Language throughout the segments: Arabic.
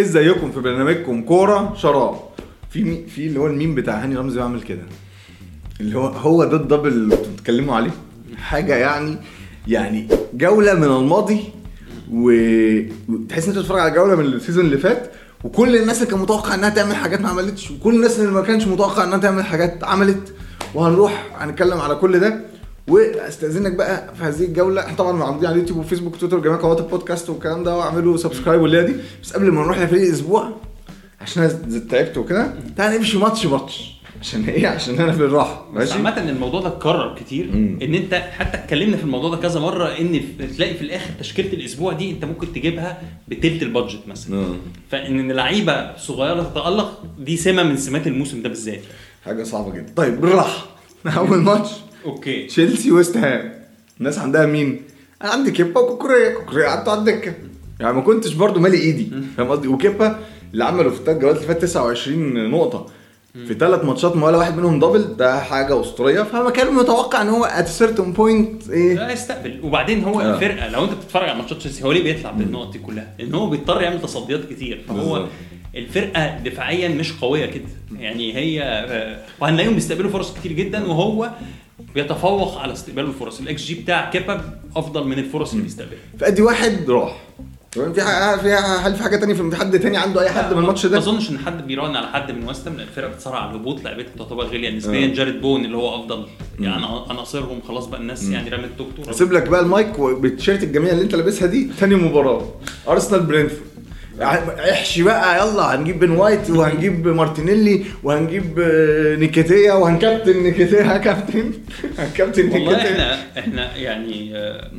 إزيكم في برنامجكم كورة شراب؟ في. في اللي هو الميم بتاع هاني رمزي بعمل كده. اللي هو هو ده ال double اللي أنتوا بتتكلموا عليه. حاجة يعني يعني جولة من الماضي وتحس إن أنت بتتفرج على جولة من ال season اللي فات وكل الناس اللي كان متوقع إنها تعمل حاجات ما عملتش وكل الناس اللي ما كانش متوقع إنها تعمل حاجات عملت. وهنروح هنتكلم على كل ده. واستأذنك بقى في هذه الجولة. إحنا طبعا موجودين على اليوتيوب وفيسبوك وتويتر وجميع قنوات البودكاست والكلام ده واعملوا subscribe والليلة دي. بس قبل ما نروح لفريق الأسبوع عشان أنا تعبت وكده تعالى نمشي ماتش ماتش. عشان إيه؟ عشان أنا في الراحة. ماشي؟ عامة إن الموضوع ده اتكرر كتير مم. إن أنت حتى اتكلمنا في الموضوع ده كذا مرة إن تلاقي في الآخر تشكيلة الأسبوع دي أنت ممكن تجيبها بتلت ال budget مثلا. آه. فإن لعيبة صغيرة تتألق دي سمة من سمات الموسم ده بالذات. حاجة صعبة جدا. طيب بالراحة. أول ماتش. أوكي. تشيلسي ويست هام. الناس عندها مين؟ أنا عندي كيبا وكوكوريا. كوكوريا قعدت على الدكه يعني ما كنتش برضو مالي ايدي. فاهم قصدي؟ وكيبا اللي عمله في الثلاث جولات اللي فاتت 29 نقطة. في ثلاث ماتشات ما ولا واحد منهم double ده حاجة أسطورية. فما كان متوقع إن هو at certain point إيه؟ لا يستقبل. وبعدين هو آه. الفرقة لو أنت بتتفرج على ماتشات تشيلسي هو ليه بيطلع بالنقط دي كلها؟ إن هو بيضطر يعمل تصديات كتير. فهو. الفرقة دفاعيا مش قوية كده. يعني هي آه، وهنلاقيهم بيستقبلوا فرص كتير جدا وهو بيتفوق على استقبال الفرص. الاكس جي بتاع كيبا أفضل من الفرص اللي بيستقبلها. فأدي واحد راح. تمام؟ في حاجة في هل في حاجة تانية في حد تاني عنده أي حد من الماتش ما ده؟ أظنش إن حد بيراهن على حد من ويست هام لأن الفرقة بتصارع على الهبوط لعبتها تعتبر غالية نسبيا. آه. جارود بوين اللي هو أفضل. يعني عناصرهم خلاص بقى الناس يعني رمت توك اسيب لك بقى المايك بالتيشيرت الجميلة اللي أنت لابسها دي تاني مباراة. أرسنال برينفورد احشي بقى يلا هنجيب بن وايت وهنجيب مارتينيلي وهنجيب آه، نيكيتيا وهنكابتن نيكيتيا. يا كابتن هنكابتن والله نيكيتيا. إحنا إحنا يعني آه،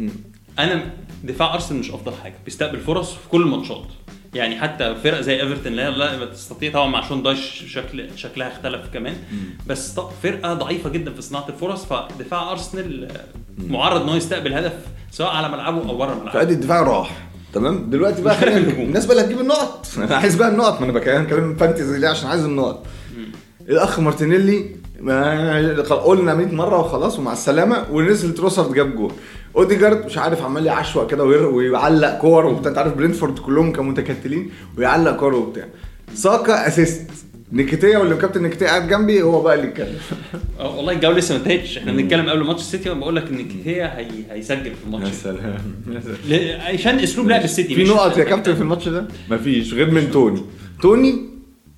أنا دفاع أرسنال مش أفضل حاجة بيستقبل فرص في كل الماتشات. يعني حتى فرق زي إيفرتون لا لا تستطيع طبعا مع شون دايش شكل شكلها اختلف كمان. بس فرقة ضعيفة جدا في صناعة الفرص فدفاع أرسنال آه، معرض ان هو يستقبل هدف سواء على ملعبه أو بره ملعبه. فأدي الدفاع راح. تمام؟ دلوقتي بقى خلينا. الناس بقى اللي هتجيب النقط. أنا عايز بقى النقط ما أنا بكلم كلام فانتزي ليه؟ عشان عايز النقط. الأخ مارتينيلي ما قلنا 100 مرة وخلاص ومع السلامة ونزل تروسارد جاب جول. أوديجارد مش عارف عمال يعشوق كده ويعلق كور وبتاع. أنت عارف برينفورد كلهم كانوا متكتلين ويعلق كور وبتاع. ساكا assist. نيكيتيا واللي كابتن نيكيتيا قاعد جنبي هو بقى اللي يتكلم. آه، والله الجولة لسه ما انتهتش. إحنا بنتكلم قبل ماتش السيتي وأنا بقول لك ان هي هي هيسجل في الماتش. يا سلام عشان أسلوب لعب السيتي في نقط يا كابتن في الماتش ده؟ مفيش غير من توني. توني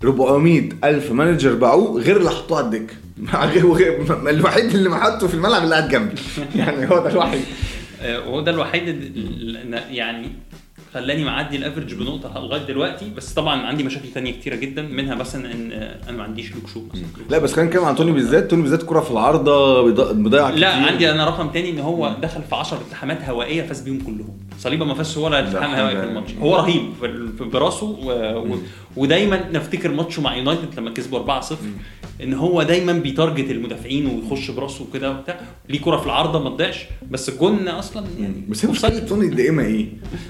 400 ألف manager باعوه غير اللي حطوه على وغير الوحيد اللي ما حطه في الملعب اللي قاعد جنبي. يعني هو ده الوحيد. آه، وهو ده الوحيد يعني خلاني معدي ال average بنقطة لغاية دلوقتي بس طبعا عندي مشاكل تانية كتيرة جدا منها مثلا ان أنا ما عنديش لوك شو مثلا. لا بس خلينا نتكلم عن توني بالذات توني بالذات كرة في العارضة بيض- بيضيع كتير. لا عندي أنا رقم تاني إن هو دخل في 10 التحامات هوائية فاز بيهم كلهم. صليبة ما فازش ولا التحام هوائي في الماتش. هو رهيب في- في براسه و... ودايما نفتكر ماتشه مع يونايتد لما كسبوا 4-0 إن هو دايما بي target المدافعين ويخش براسه وكده وبتاع. ليه كرة في العارضة ما تضيعش بس الجون أصلا يعني بس هي مشكلة توني الدائمة إيه؟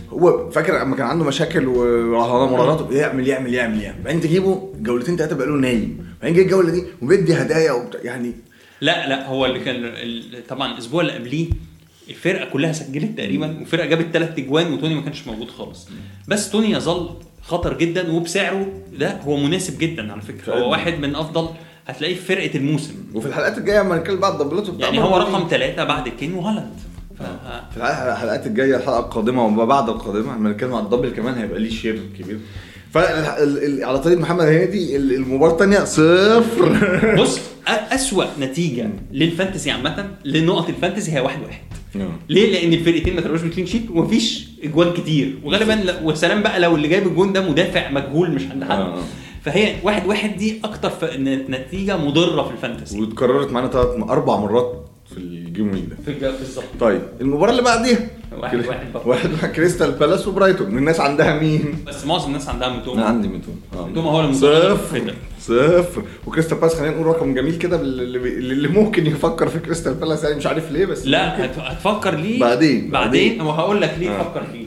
هو فاكر لما كان عنده مشاكل ومراهنات يعمل يعمل يعمل يعمل. بعدين تجيبه جولتين تلاتة بقى له نايم. بعدين جه الجولة دي وبيدي هدايا وبتاع يعني لا لا هو اللي كان طبعا الأسبوع اللي قبليه الفرقة كلها سجلت تقريبا والفرقه جابت ثلاث اجوان وتوني ما كانش موجود خالص. بس توني يظل خطر جدا وبسعره ده هو مناسب جدا على فكرة. هو واحد من أفضل هتلاقيه في فرقة الموسم. وفي الحلقات الجاية لما نتكلم بقى الدبلات يعني هو رقم ثلاثة بعد كين وهالاند. ف... في الحلقة- الحلقات الجاية الحلقة القادمة وما بعد القادمة لما نتكلم عن ال double كمان هيبقى ليه share كبير. فعلى طريق محمد ال- المباراة الثانية صفر. بص أسوأ نتيجة لل fantasy عامة لنقط ال fantasy هي واحد واحد. ليه؟ لأن الفرقتين ما طلعوش ب clean sheet ومفيش اجوان كتير. وغالبا وسلام بقى لو اللي جايب الجون ده مدافع مجهول مش عند حد. آه. فهي واحد واحد دي أكتر ف... نتيجة مضرة في ال fantasy. واتكررت معانا ثلاث أربع مرات في ال game week ده. بالظبط. طيب المباراة اللي بعديها. واحد واحد برضه. واحد كريستال بالاس وبرايتون. الناس عندها مين؟ بس معظم الناس عندها ميتوما أنا عندي ميتوما آه. ميتوما هو المدرب صفر. كده. صفر. وكريستال بالاس خلينا نقول رقم جميل كده اللي, اللي ممكن يفكر في كريستال بالاس يعني مش عارف ليه بس لا هت... هتفكر ليه؟ بعدين. بعدين؟ وهقول لك ليه آه. تفكر فيه.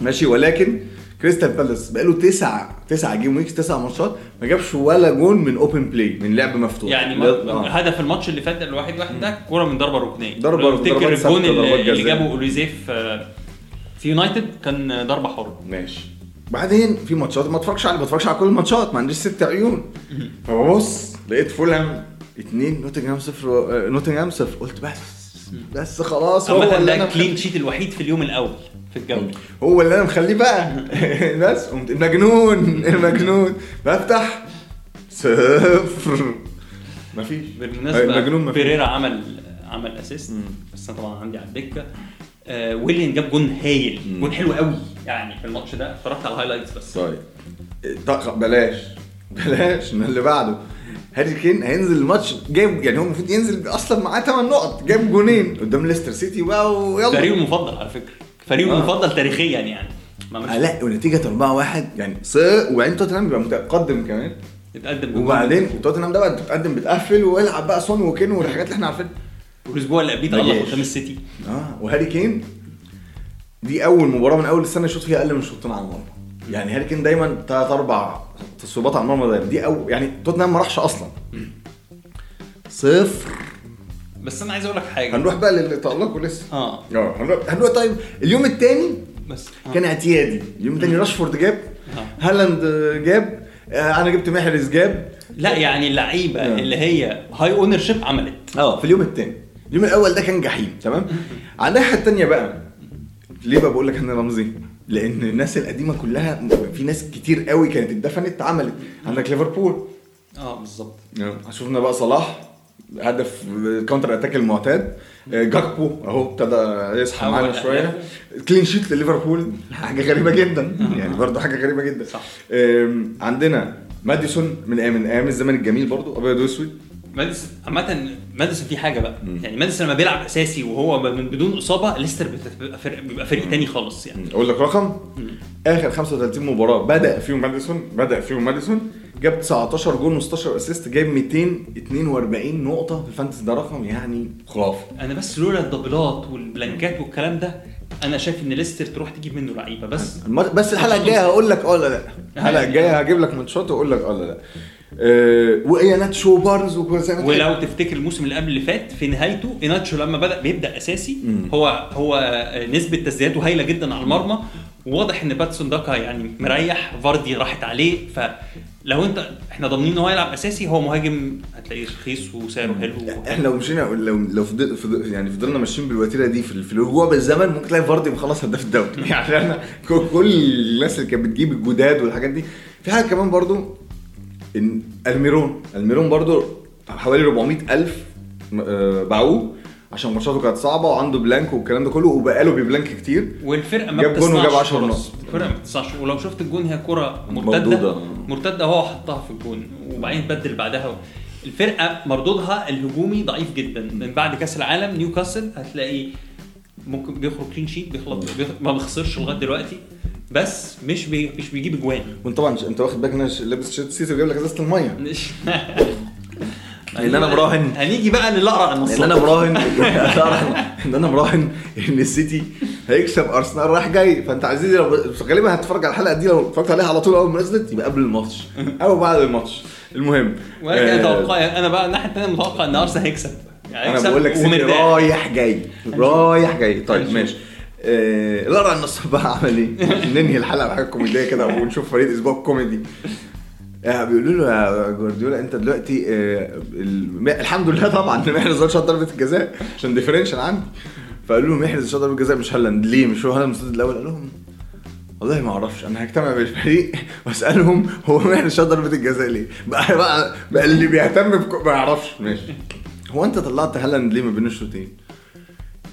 ماشي ولكن كريستال بالاس بقاله تسع تسع game weeks تسع ماتشات ما جابش ولا جون من open play من لعب مفتوح. يعني ما... آه. هدف الماتش اللي فات الواحد واحد ده كورة من ضربة ركنيه ضربة- لو تفتكر الجون اللي, اللي. جابه اوليزيه في في يونايتد كان ضربة حرة. ماشي. بعدين في ماتشات ما اتفرجش على ما اتفرجش على كل الماتشات ما عنديش ست عيون. فببص لقيت فولهام اتنين نوتنجهام صفر آه، نوتنجهام صفر. قلت بس بس خلاص هو اللي ده أنا clean sheet الوحيد في اليوم الأول في الجولة. هو اللي أنا مخليه بقى. بس قمت المجنون المجنون. بفتح صفر. مفيش. بالمناسبة مفيش. بيريرا عمل عمل assist. بس أنا طبعا عندي على الدكة. آه ويليان جاب جون هايل. جون حلو قوي يعني في الماتش ده. اتفرجت على ال highlights بس. طيب. بلاش. بلاش من اللي بعده. هاري كين هينزل الماتش جايب يعني هو المفروض ينزل أصلا معاه 8 نقط جايب جونين قدام ليستر سيتي بقى ويلا فريقه المفضل على فكرة. فريقه آه. المفضل تاريخيا يعني. ما آه لا ونتيجة 4-1 يعني ص وبعدين توتنهام بيبقى متقدم كمان. اتقدم بجون. وبعدين توتنهام ده بقى بتقدم بتقفل ويلعب بقى سون وكين والحاجات اللي إحنا عارفينها. والأسبوع اللي قبليه تألق جاش. قدام السيتي. آه وهاري كين دي أول مباراة من أول السنة يشوط فيها أقل من شوطين على المرمى. يعني هاري كين دايما ثلاث أربع تصويبات على المرمى دايما دي أو يعني توتنهام ما راحش أصلا. صفر. بس أنا عايز أقول لك حاجة. هنروح بقى للي تألقوا لسه. آه. آه هنروح هنروح طيب. اليوم الثاني بس آه. كان اعتيادي. اليوم الثاني راشفورد جاب آه. هالاند جاب آه، أنا جبت محرز جاب. لا يعني اللعيبة آه. اللي هي high ownership عملت. آه في اليوم الثاني اليوم الأول ده كان جحيم تمام؟ على الناحية الثانية بقى ليه بقى بقول لك أنا رمزي؟ لأن الناس القديمة كلها في ناس كتير قوي كانت اتدفنت عملت. عندك ليفربول. آه بالظبط. شفنا بقى صلاح هدف counter attack المعتاد. آه، جاكبو أهو ابتدى يصحى معانا. شوية. clean sheet لليفربول حاجة غريبة جدا. يعني برضه حاجة غريبة جدا. صح. عندنا ماديسون من أيام من أيام الزمن الجميل برضه أبيض وأسود. ماديسون عامة ماديسون في حاجة بقى. مم. يعني ماديسون لما بيلعب أساسي وهو من بدون إصابة ليستر بتبقى فرق بيبقى فريق تاني خالص يعني. أقول لك رقم؟ مم. آخر 35 مباراة بدأ فيهم ماديسون بدأ فيهم ماديسون جاب 19 جول و16 assist جايب 242 نقطة في ال Fantasy ده رقم يعني خرافي. أنا بس لولا الدبلات والبلانكات والكلام ده أنا شايف إن ليستر تروح تجيب منه لعيبة بس بس الحلقة الجاية هقول لك آه ولا لا. الحلقة الجاية هجيب لك ماتشات وأقول لك آه ولا لا. أه وإياناتشو وبارنز. ولو تفتكر الموسم اللي قبل اللي فات في نهايته إيناتشو لما بدأ بيبدأ أساسي مم. هو هو نسبة تسديداته هايلة جدا على المرمى. وواضح إن باتسون داكا يعني مريح فاردي راحت عليه فلو أنت إحنا ضامنين إن هو يلعب أساسي هو مهاجم هتلاقيه رخيص وسعره حلو. إحنا لو مشينا لو لو فضل فضل يعني فضلنا ماشيين بالوتيرة دي في في الرجوع بالزمن ممكن تلاقي فاردي مخلص هداف الدوري. يعني أنا ك- كل الناس اللي كانت بتجيب الجداد والحاجات دي في حاجة كمان برضو إن ألميرون ألميرون برضو حوالي 400 ألف م- آه، باعوه. عشان ماتشاته كانت صعبة وعنده blank والكلام ده كله وبقاله ب blank كتير. والفرقة ما جاب جون وجاب 10 فرص. نقط. الفرقه ما بتصنعش ولو شفت الجون هي كرة مردودة. مرتدة مرتدة هو حطها في الجون وبعدين بدل بعدها. الفرقة مردودها الهجومي ضعيف جدا. من بعد كأس العالم نيوكاسل هتلاقي ممكن بيخرج clean sheet بيخلط بيخ... ما بيخسرش لغاية دلوقتي. بس مش بي... مش بيجيب اجوان وانت طبعا انت واخد بالك إن أنا لابس shirt سيتي وجايب لك إزازة المية. إن أنا مراهن. هنيجي بقى للاقرع إن النصاب أنا مراهن. إن أنا مراهن إن السيتي هيكسب أرسنال رايح جاي. فأنت عزيزي لو غالبا هتتفرج على الحلقة دي لو اتفرجت عليها على طول أول ما نزلت يبقى قبل الماتش أو بعد الماتش. المهم وأنا آه، توقعي أنا بقى الناحية الثانية متوقع إن أرسنال هيكسب. يعني أنا بقول لك سيتي. رايح جاي. رايح جاي. طيب. ماشي. آه، القرع النصاب بقى عمل إيه؟ ننهي الحلقة بحاجة كوميدية كده ونشوف فريق أسبوع كوميدي. بيقولوا له يا جوارديولا أنت دلوقتي آه، ال- الحمد لله طبعا إن محرز ده شاط ضربة الجزاء عشان differential عندي. فقالوا له محرز شاط ضربة الجزاء مش هالاند. ليه؟ مش هو هالاند المسدد الأول؟ قال لهم والله ما أعرفش أنا هجتمع بالفريق وأسألهم هو محرز شاط ضربة الجزاء ليه. بقى بقى, بقى اللي بيهتم. ما يعرفش ماشي. هو أنت طلعت هالاند ليه ما بين الشوطين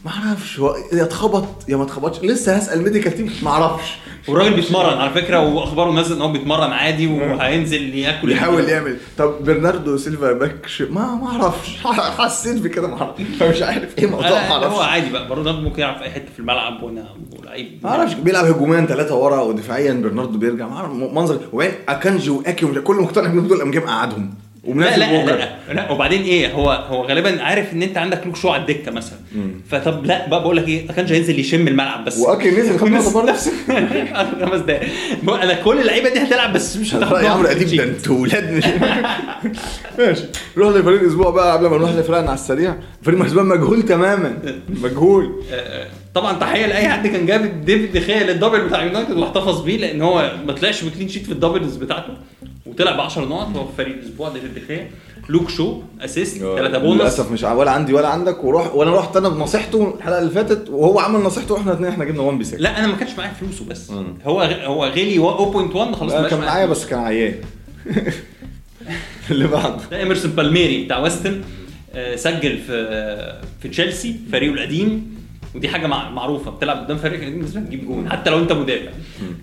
ما أعرفش هو يا اتخبط يا ما اتخبطش. لسه هسأل medical team ما أعرفش. والراجل بيتمرن على فكرة واخباره نزل إن هو بيتمرن عادي وهينزل ياكل يحاول يعمل. طب برناردو سيلفا back. ما ما أعرفش. حسيت بكده ما أعرفش. فمش عارف إيه موضوع ما لا، هو أعرفش عادي بقى. برضه ممكن يلعب في أي حتة في الملعب وأنا لعيب. ما أعرفش. بيلعب هجوميا ثلاثة ورا ودفاعيا برناردو بيرجع. ما اعرف. منظر وبعدين أكانجي وأكي كل مقتنع انهم دول قام جايب قعدهم. ومنزل لا, ووكر. لا لا وبعدين إيه هو هو غالبا عارف إن أنت عندك لوك شو على الدكة مثلا. فطب لا بقى بقول لك إيه ما كانش هينزل يشم الملعب بس. ووكر نزل خد نقطه برضه. خمس دقايق. أنا كل اللعيبة دي هتلعب بس مش هتاخد يا عمرو اديب ده أنتوا ولاد. ماشي. نروح لفريق الأسبوع بقى قبل ما نروح لفريقنا على السريع. فريق محسوبان مجهول تماما. مجهول. آه، طبعا تحية لأي حد كان جاب ديفيد دخيا لل double بتاع يونايتد واحتفظ بيه لأن هو ما طلعش ب clean sheet في ال doubles بتاعته. وطلع ب 10 نقط هو في فريق الأسبوع ديفيد دخيا لوك شو assist ثلاثة بونص. للأسف مش ولا عندي ولا عندك وروح وأنا رحت أنا بنصيحته الحلقة اللي فاتت وهو عمل نصيحته وإحنا الاثنين إحنا جبنا 1 بي 6 لا أنا ما كانش معايا فلوسه بس. مم. هو هو غالي 0.1 خلاص كان معايا بس كان عيان. اللي بعده. ده إيمرسون بالميري بتاع ويستهام آه، سجل في في تشيلسي فريقه القديم. ودي حاجة مع- معروفة بتلعب قدام فريق القديم بالنسبة لك تجيب جون حتى لو أنت مدافع.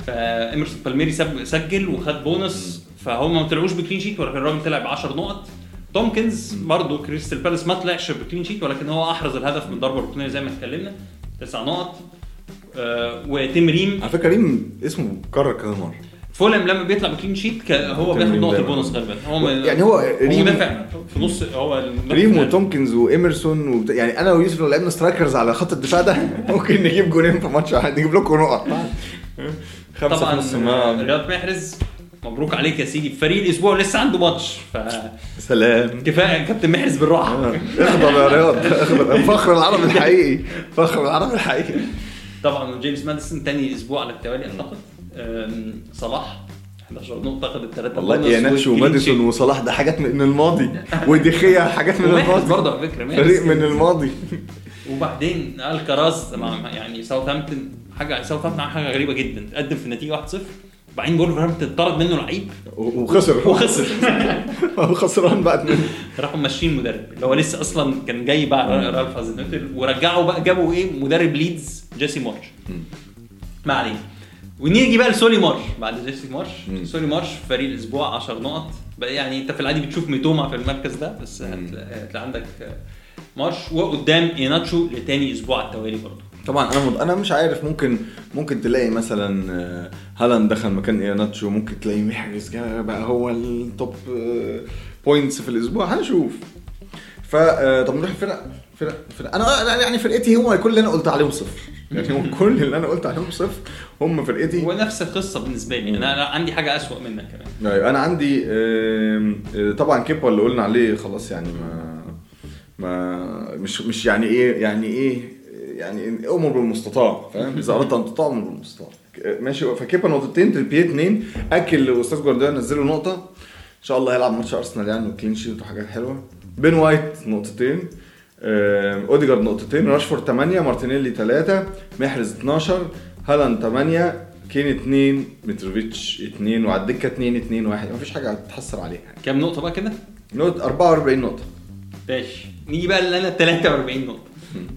فايمرسون بالميري سجل وخد بونص. فهم ما طلعوش ب clean sheet ولكن الراجل طلع ب 10 نقط. تومكنز برضه كريستال بالاس ما طلعش ب clean sheet ولكن هو أحرز الهدف من ضربة ركنيه زي ما اتكلمنا. تسع نقط. آه، وتيم ريم. على فكرة ريم اسمه كرر كذا مرة. فولم لما بيطلع ب clean sheet هو بياخد نقطة. البونص غالبا هو يعني هو ريم- مدافع في نص هو ريم يعني. وتومكنز وإيمرسون وبت... يعني أنا ويوسف لو لعبنا strikers على خط الدفاع ده ممكن نجيب جولين في ماتش واحد. نجيب لكم نقط. خمسة في طبعا نص الملعب. رياض محرز. مبروك عليك يا سيدي. فريق الأسبوع لسه عنده ماتش. سلام. فكفايه كابتن محرز بالراحة. آه. اخضر يا رياض. اخضر. فخر العرب الحقيقي. فخر العرب الحقيقي. طبعا جيمس ماديسون تاني أسبوع على التوالي أعتقد. صلاح 11 نقطة خد الثلاثه والله يا ناتشو وماديسون وصلاح ده حاجات من الماضي. ودخيا حاجات من الماضي. برضه على فكرة. فريق من الماضي. وبعدين ألكراز يعني ساوثهامبتون حاجة ساوثهامبتون حاجة غريبة جدا. تقدم في النتيجة 1-0 وبعدين وولفرهامبتون طرد منه لعيب. وخسر. وخسر. هو خسران بقى اتنين. راحوا ماشيين مدرب. اللي هو لسه أصلا كان جاي بقى رالف هازنهوتل. ورجعوا بقى جابوا إيه؟ مدرب ليدز جيسي مارش ما علينا. ونيجي بقى لسولي مارش بعد جيسي مارش مم. سولي مارش فريق الأسبوع 10 نقط. بقى يعني أنت في العادي بتشوف ميتوما في المركز ده بس هتلاقي عندك آه، مارش وقدام إيناتشو لتاني أسبوع على التوالي برضه. طبعا أنا مد... أنا مش عارف ممكن ممكن تلاقي مثلا آه، هالاند دخل مكان اياناتشو ممكن تلاقي محرز بقى هو ال top points في الأسبوع. هنشوف. ف آه، طب نروح الفرق فرق فرق. أنا يعني فرقتي هم كل اللي أنا قلت عليهم صفر. يعني هم كل اللي أنا قلت عليهم صفر هم فرقتي. هو نفس القصة بالنسبة لي. أنا عندي حاجة أسوأ منك كمان. أيوه أنا عندي آه، طبعا كيبا اللي قلنا عليه خلاص يعني ما ما مش مش يعني إيه يعني إيه يعني أمر بالمستطاع فاهم؟ إذا أردت أن تطاع أمر بالمستطاع. ماشي فكيبا نقطتين؟ تريبيه اثنين أكل أستاذ جوارديولا نزله نقطة. إن شاء الله هيلعب ماتش أرسنال يعني و clean sheet وحاجات حلوة. بين وايت نقطتين. أوديجارد نقطتين. راشفورد 8 مارتينيلي 3 محرز 12 هالاند 8 كين 2 متروفيتش 2 وعلى الدكة 2 2 1 مفيش حاجة تحسر عليها. كام نقطة بقى كده؟ نقطه 44 نقطة. ماشي. نيجي بقى اللي أنا 43 نقطة.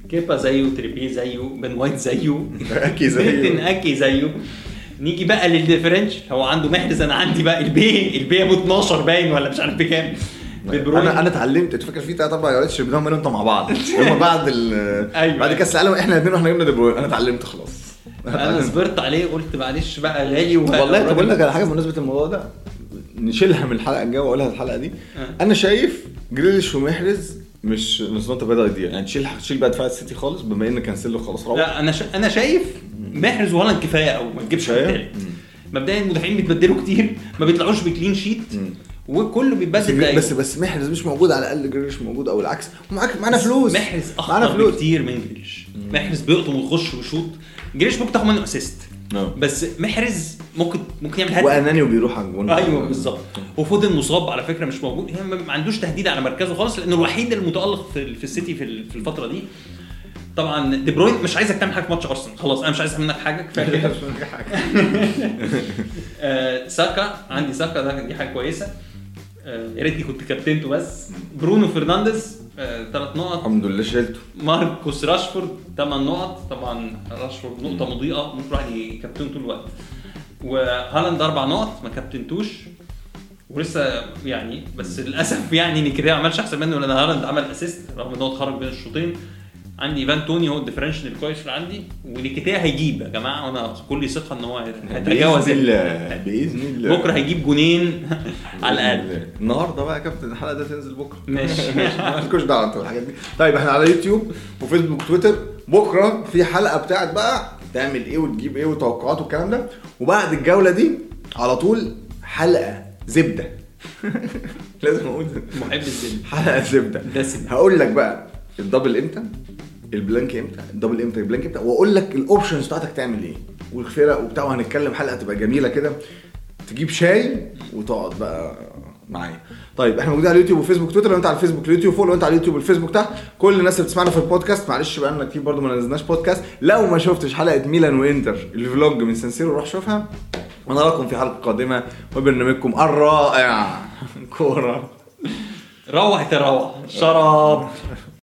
كيبا زيه تريبيه زيه بن وايت زيه أكي زيه أكي زيه نيجي بقى لل differential هو عنده محرز أنا عندي بقى البي. البي أبو 12 باين ولا مش عارف بكام. أنا أنا اتعلمت. أنت فاكر في ثلاث أربع جولات شربناهم أنا وانت مع بعض. هم بعد ال أيوة. بعد كأس العالم. إحنا الاثنين وإحنا جبنا دي بروين أنا اتعلمت خلاص. أنا صبرت عليه قلت معلش بقى غالي. والله طب أقول لك على حاجة بمناسبة الموضوع ده. نشيلها من الحلقة الجاية وأقولها الحلقة دي. آه. أنا شايف جريليش ومحرز مش مش نقطة بيضاء دي. يعني تشيل تشيل بقى دفاع السيتي خالص بما ان كانسيلو خلاص روح لا أنا ش... أنا شايف محرز وهالاند كفاية أو ما تجيبش حد مبدئيا المدافعين بيتبدلوا كتير ما بيطلعوش ب clean sheet وكله بس بيتبدل دقايق. بس بس محرز مش موجود على الأقل جريليش موجود أو العكس. ومعاك معانا فلوس. محرز أخطر فلوس. بكتير من جريليش. محرز بيقطم ويخش ويشوط. جريليش ممكن تاخد منه assist. آه. بس محرز ممكن ممكن يعمل هدف. وأناني وبيروح على الجون. أيوه بالظبط. وفودن مصاب على فكرة مش موجود. يعني ما عندوش تهديد على مركزه خالص لأنه الوحيد المتألق في, في السيتي في ال- في الفترة دي. طبعا دي بروين مش عايزك تعمل حاجة في ماتش أرسنال. خلاص أنا مش عايز منك حاجة كفاية. كده آه، ساكا عندي ساكا ده دي حاجة كويسة. آه، يا ريتني كنت كابتنته بس. برونو فرنانديز ثلاث نقط. الحمد لله شلته. ماركوس راشفورد 8 نقط. طبعا راشفورد نقطة مضيئة ممكن الواحد يكابتنه طول الوقت. وهالاند أربع نقط ما كابتنتوش. ولسه يعني بس للأسف يعني نيكيتيا ما عملش أحسن منه لأن هالاند عمل assist رغم إن هو اتخرج بين الشوطين. عندي ايفان توني هو ال differential الكويس اللي عندي ونيكيتيا هيجيب يا جماعة وأنا كل ثقة إن هو هيتجاوز بإذن الله بكرة هيجيب جونين على الأقل. النهارده بقى يا كابتن الحلقة ده تنزل بكرة. ماشي ماشي. مالكوش دعوة أنتوا بالحاجات دي. طيب إحنا على يوتيوب وفيسبوك وتويتر بكرة في حلقة بتاعت بقى تعمل إيه وتجيب إيه وتوقعات والكلام ده. وبعد الجولة دي على طول حلقة زبدة. لازم أقول محب الزبدة. حلقة زبدة. دسم. هقول لك بقى الدبل إمتى؟ البلانك إمتى؟ الدبل إمتى؟ البلانك إمتى؟ وأقول لك ال options بتاعتك تعمل إيه. والفرق وبتاع وهنتكلم حلقة تبقى جميلة كده. تجيب شاي وتقعد بقى معايا. طيب إحنا موجودين على اليوتيوب وفيسبوك تويتر لو أنت على الفيسبوك اليوتيوب فوق لو أنت على اليوتيوب والفيسبوك تحت. كل الناس اللي بتسمعنا في البودكاست معلش بقى لنا كتير برضه ما نزلناش بودكاست. لو ما شفتش حلقة ميلان وانتر ال vlog من سان سيرو روح شوفها. ونراكم في حلقة قادمة وبرنامجكم الرائع. كورة. روح تروح. شراب.